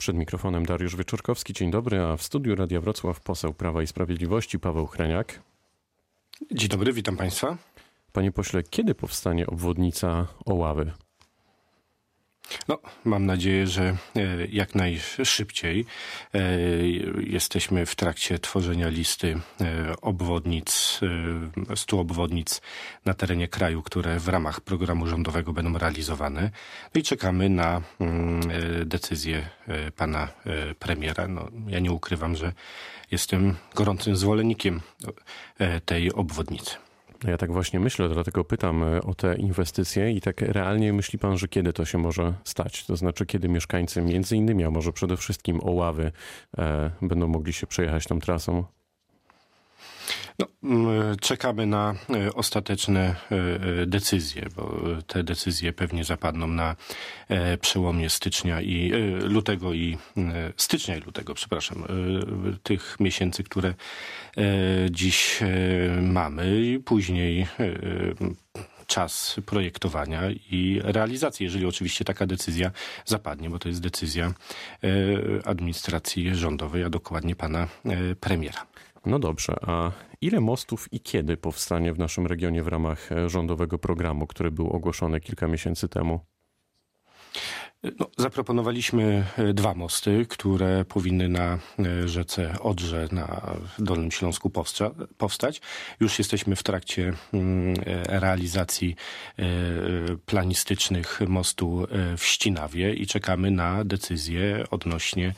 Przed mikrofonem Dariusz Wieczorkowski. Dzień dobry, a w studiu Radia Wrocław poseł Prawa i Sprawiedliwości Paweł Chreniak. Dzień dobry, witam Państwa. Panie pośle, kiedy powstanie obwodnica Oławy? No, mam nadzieję, że e, jak najszybciej. E, jesteśmy w trakcie tworzenia listy e, obwodnic, 100 obwodnic na terenie kraju, które w ramach programu rządowego będą realizowane. No i czekamy na mm, decyzję pana premiera. No, ja nie ukrywam, że jestem gorącym zwolennikiem tej obwodnicy. Ja tak właśnie myślę, dlatego pytam e, o te inwestycje i tak realnie myśli pan, że kiedy to się może stać? To znaczy, kiedy mieszkańcy między innymi, a może przede wszystkim Oławy e, będą mogli się przejechać tą trasą? No, mm, czekamy na e, ostateczne e, e, decyzje, bo te decyzje pewnie zapadną na przełomie stycznia i lutego i stycznia i lutego, przepraszam, tych miesięcy, które dziś mamy i później czas projektowania i realizacji, jeżeli oczywiście taka decyzja zapadnie, bo to jest decyzja administracji rządowej, a dokładnie pana premiera. No dobrze, a ile mostów i kiedy powstanie w naszym regionie w ramach e, rządowego programu, który był ogłoszony kilka miesięcy temu? No, zaproponowaliśmy e, dwa mosty, które powinny na e, rzece Odrze na Dolnym Śląsku powstać. Już jesteśmy w trakcie mm, e, realizacji planistycznych mostu w Ścinawie i czekamy na decyzję odnośnie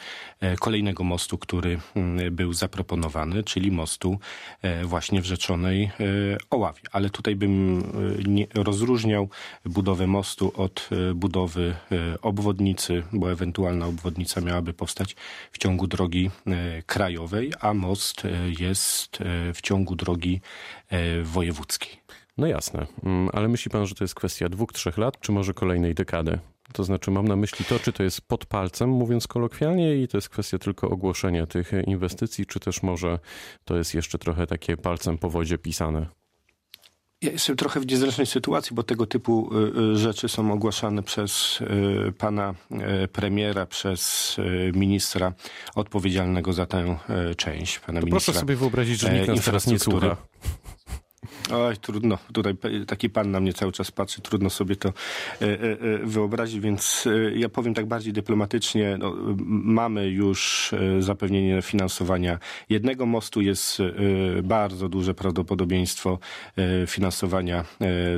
kolejnego mostu, który mm, był zaproponowany, czyli mostu właśnie w rzeczonej Oławie. Ale tutaj bym rozróżniał budowę mostu od budowy obwodnicy, bo ewentualna obwodnica miałaby powstać w ciągu drogi e, krajowej, a most e, jest e, w ciągu drogi wojewódzkiej. No jasne, mm, ale myśli pan, że to jest kwestia dwóch, trzech lat, czy może kolejnej dekady? To znaczy, mam na myśli to, czy to jest pod palcem, mówiąc kolokwialnie, i to jest kwestia tylko ogłoszenia tych inwestycji, czy też może to jest jeszcze trochę takie palcem po wodzie pisane? Ja jestem trochę w niezręcznej sytuacji, bo tego typu y, y, rzeczy są ogłaszane przez y, pana premiera, przez ministra odpowiedzialnego za tę część. Pana to ministra proszę sobie wyobrazić, że nikt nas teraz nie słucha. Oj, trudno. Tutaj taki pan na mnie cały czas patrzy, trudno sobie to e, e, e, wyobrazić, więc ja powiem tak bardziej dyplomatycznie. No, mamy już zapewnienie finansowania jednego mostu, jest bardzo duże prawdopodobieństwo finansowania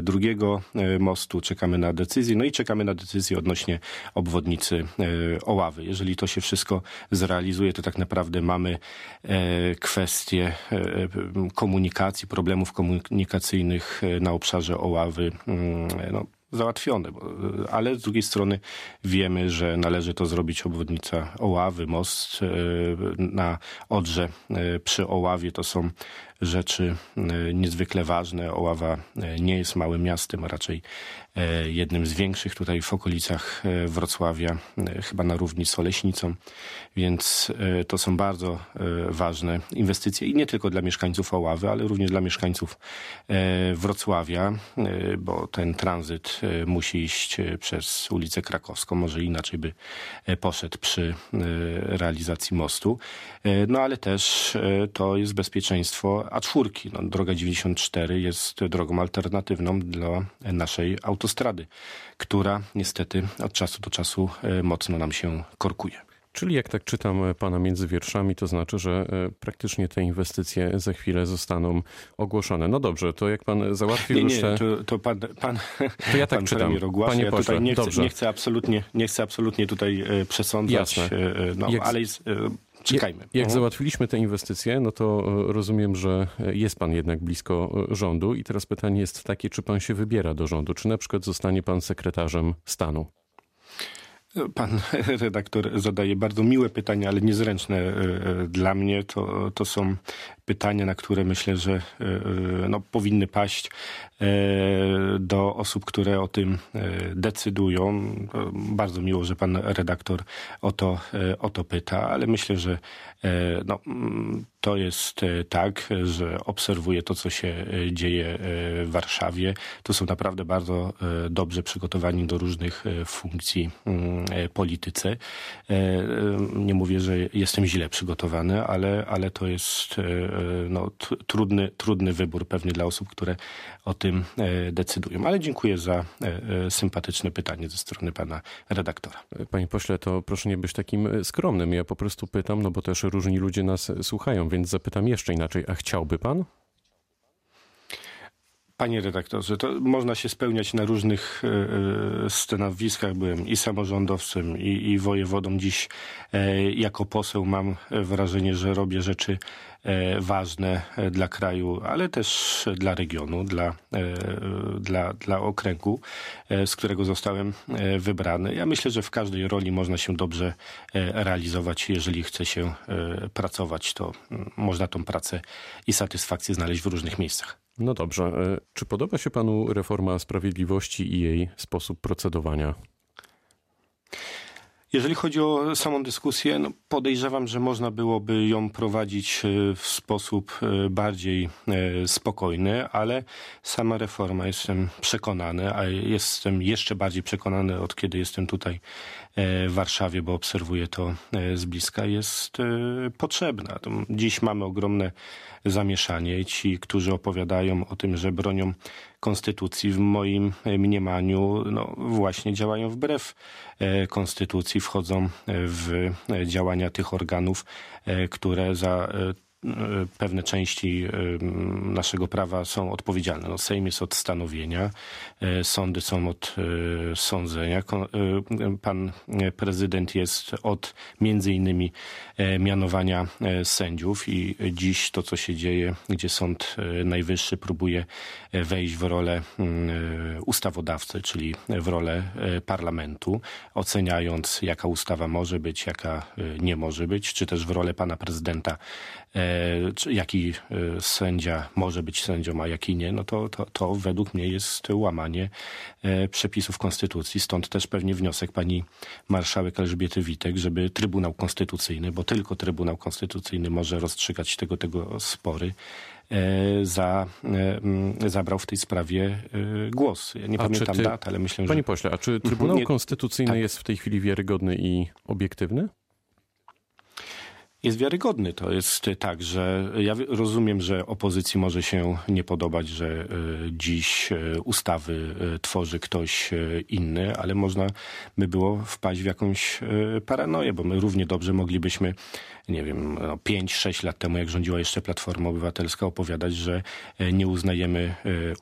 drugiego mostu. Czekamy na decyzję, no i czekamy na decyzję odnośnie obwodnicy Oławy. Jeżeli to się wszystko zrealizuje, to tak naprawdę mamy kwestię komunikacji, problemów komunikacji komunikacyjnych e, na obszarze Oławy mm, no, załatwione. Ale z drugiej strony wiemy, że należy to zrobić obwodnica Oławy, most e, na Odrze e, przy Oławie. To są rzeczy niezwykle ważne. Oława nie jest małym miastem, a raczej jednym z większych tutaj w okolicach Wrocławia, chyba na równi z Oleśnicą, więc to są bardzo ważne inwestycje i nie tylko dla mieszkańców Oławy, ale również dla mieszkańców Wrocławia, bo ten tranzyt musi iść przez ulicę Krakowską, może inaczej by poszedł przy realizacji mostu, no ale też to jest bezpieczeństwo A4. No, droga 94 jest drogą alternatywną dla naszej autostrady, która niestety od czasu do czasu mocno nam się korkuje. Czyli jak tak czytam e, pana między wierszami, to znaczy, że e, praktycznie te inwestycje za chwilę zostaną ogłoszone. No dobrze, to jak pan załatwił nie, nie, te... to, to pan, pan, to ja tak pan czytam. Ogłasza. Panie ja pośle, nie chcę, nie, chcę absolutnie, nie chcę absolutnie tutaj e, przesądzać, Jasne. no, jak... ale jest, czekajmy. Jak, jak załatwiliśmy te inwestycje, no to rozumiem, że jest pan jednak blisko rządu i teraz pytanie jest takie, czy pan się wybiera do rządu, czy na przykład zostanie pan sekretarzem stanu? Pan redaktor zadaje bardzo miłe pytania, ale niezręczne e, e, dla mnie. To, to są pytania, na które myślę, że no, powinny paść do osób, które o tym decydują. Bardzo miło, że pan redaktor o to, o to pyta, ale myślę, że no, mm, to jest tak, że obserwuję to, co się dzieje w Warszawie. To są naprawdę bardzo dobrze przygotowani do różnych funkcji mm, politycy. Nie mówię, że jestem źle przygotowany, ale, ale to jest no, trudny, trudny wybór pewnie dla osób, które o tym decydują. Ale dziękuję za sympatyczne pytanie ze strony pana redaktora. Panie pośle, to proszę nie być takim skromnym. Ja po prostu pytam, no bo też różni ludzie nas słuchają, więc zapytam jeszcze inaczej. A chciałby pan? Panie redaktorze, to można się spełniać na różnych e, stanowiskach. Byłem i samorządowcem, i, i wojewodą. Dziś e, jako poseł mam wrażenie, że robię rzeczy e, ważne dla kraju, ale też dla regionu, dla, dla, dla okręgu, z którego zostałem wybrany. Ja myślę, że w każdej roli można się dobrze realizować. Jeżeli chce się pracować, to można tą pracę i satysfakcję znaleźć w różnych miejscach. No dobrze. E, czy podoba się panu reforma sprawiedliwości i jej sposób procedowania? Jeżeli chodzi o samą dyskusję, no podejrzewam, że można byłoby ją prowadzić e, w sposób e, bardziej spokojny, ale sama reforma jestem przekonany, a jestem jeszcze bardziej przekonany od kiedy jestem tutaj w Warszawie, bo obserwuję to z bliska, jest potrzebna. Dziś mamy ogromne zamieszanie. Ci, którzy opowiadają o tym, że bronią konstytucji, w moim mniemaniu no, właśnie działają wbrew e, konstytucji, wchodzą w działania tych organów, e, które za e, pewne części naszego prawa są odpowiedzialne. No, Sejm jest od stanowienia, e, sądy są od e, sądzenia. E, pan prezydent jest od między innymi mianowania sędziów i dziś to, co się dzieje, gdzie Sąd Najwyższy próbuje wejść w rolę ustawodawcy, czyli w rolę parlamentu, oceniając jaka ustawa może być, jaka nie może być, czy też w rolę pana prezydenta jaki e, sędzia może być sędzią, a jaki nie, no to, to, to według mnie jest łamanie e, przepisów konstytucji. Stąd też pewnie wniosek pani marszałek Elżbiety Witek, żeby Trybunał Konstytucyjny, bo tylko Trybunał Konstytucyjny może rozstrzygać tego, tego spory, e, za, zabrał w tej sprawie głos. Ja nie a pamiętam ty, dat, ale myślę, że... Panie pośle, a czy Trybunał nie, Konstytucyjny tak. jest w tej chwili wiarygodny i obiektywny? Jest wiarygodny. To jest tak, że ja rozumiem, że opozycji może się nie podobać, że e, dziś e, ustawy e, tworzy ktoś inny, ale można by było wpaść w jakąś paranoję, bo my równie dobrze moglibyśmy nie wiem, no 5-6 lat temu, jak rządziła jeszcze Platforma Obywatelska, opowiadać, że nie uznajemy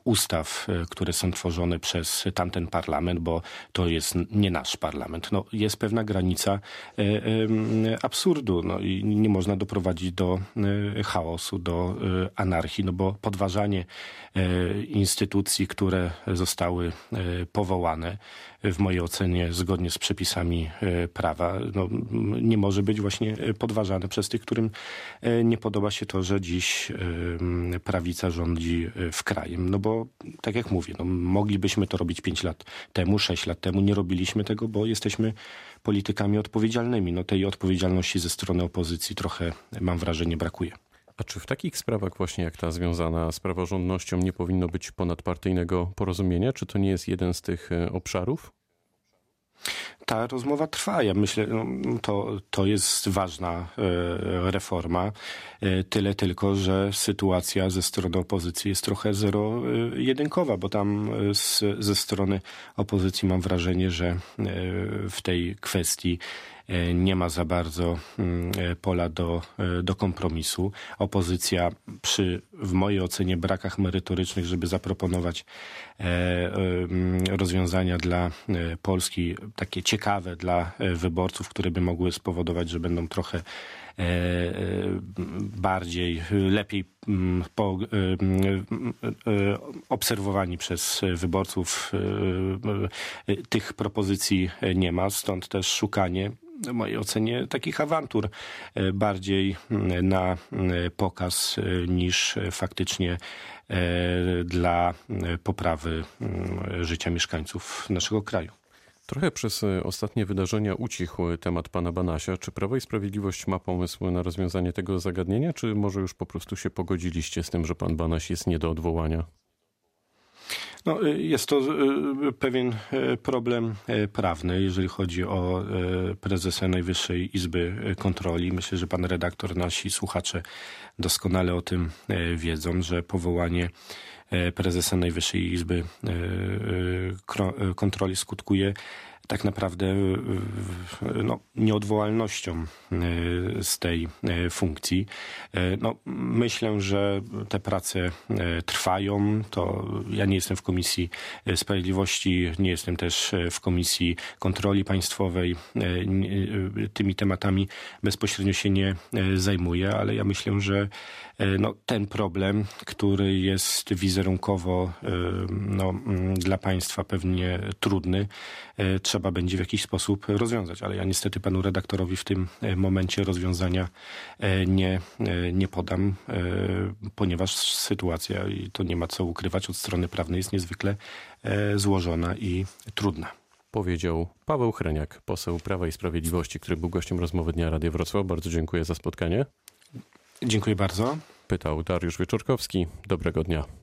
ustaw, które są tworzone przez tamten parlament, bo to jest nie nasz parlament. No, jest pewna granica absurdu no, i nie można doprowadzić do chaosu, do anarchii, no bo podważanie instytucji, które zostały powołane, w mojej ocenie zgodnie z przepisami prawa, no, nie może być właśnie podważane przez tych, którym e, nie podoba się to, że dziś e, prawica rządzi e, w krajem. No bo, tak jak mówię, no, moglibyśmy to robić 5 lat temu, 6 lat temu. Nie robiliśmy tego, bo jesteśmy politykami odpowiedzialnymi. No tej odpowiedzialności ze strony opozycji trochę, mam wrażenie, brakuje. A czy w takich sprawach właśnie jak ta związana z praworządnością nie powinno być ponadpartyjnego porozumienia? Czy to nie jest jeden z tych obszarów? ta rozmowa trwa. Ja myślę, no, to, to jest ważna e, reforma. E, tyle tylko, że sytuacja ze strony opozycji jest trochę zero-jedynkowa, bo tam e, z, ze strony opozycji mam wrażenie, że w tej kwestii E, nie ma za bardzo mm, e, pola do, e, do kompromisu. Opozycja przy, w mojej ocenie, brakach merytorycznych, żeby zaproponować rozwiązania dla Polski, takie ciekawe dla wyborców, które by mogły spowodować, że będą trochę bardziej, lepiej mm, po, obserwowani przez wyborców. Tych propozycji nie ma, stąd też szukanie w mojej ocenie takich awantur e, bardziej mm, na e, pokaz e, niż faktycznie dla poprawy mm, życia mieszkańców naszego kraju. Trochę przez ostatnie wydarzenia ucichł temat pana Banasia. Czy Prawo i Sprawiedliwość ma pomysł na rozwiązanie tego zagadnienia, czy może już po prostu się pogodziliście z tym, że pan Banaś jest nie do odwołania? No, y, jest to y, pewien y, problem prawny, jeżeli chodzi o prezesa Najwyższej Izby Kontroli. Myślę, że pan redaktor, nasi słuchacze doskonale o tym wiedzą, że powołanie prezesa Najwyższej Izby Kontroli skutkuje tak naprawdę y, y, no, nieodwołalnością y, z tej funkcji. No, myślę, że te prace trwają. To ja nie jestem w Komisji Sprawiedliwości, nie jestem też w Komisji Kontroli Państwowej. Tymi tematami bezpośrednio się nie zajmuję, ale ja myślę, że no, ten problem, który jest wizerunkowo no, mm, dla państwa pewnie trudny, y, trzeba będzie w jakiś sposób rozwiązać. Ale ja niestety panu redaktorowi w tym y, momencie rozwiązania y, nie, y, nie podam, ponieważ sytuacja, i to nie ma co ukrywać, od strony prawnej jest niezwykle złożona i trudna. Powiedział Paweł Hreniak, poseł Prawa i Sprawiedliwości, który był gościem rozmowy Dnia Radia Wrocław. Bardzo dziękuję za spotkanie. Dziękuję bardzo. Pytał Dariusz Wieczorkowski. Dobrego dnia.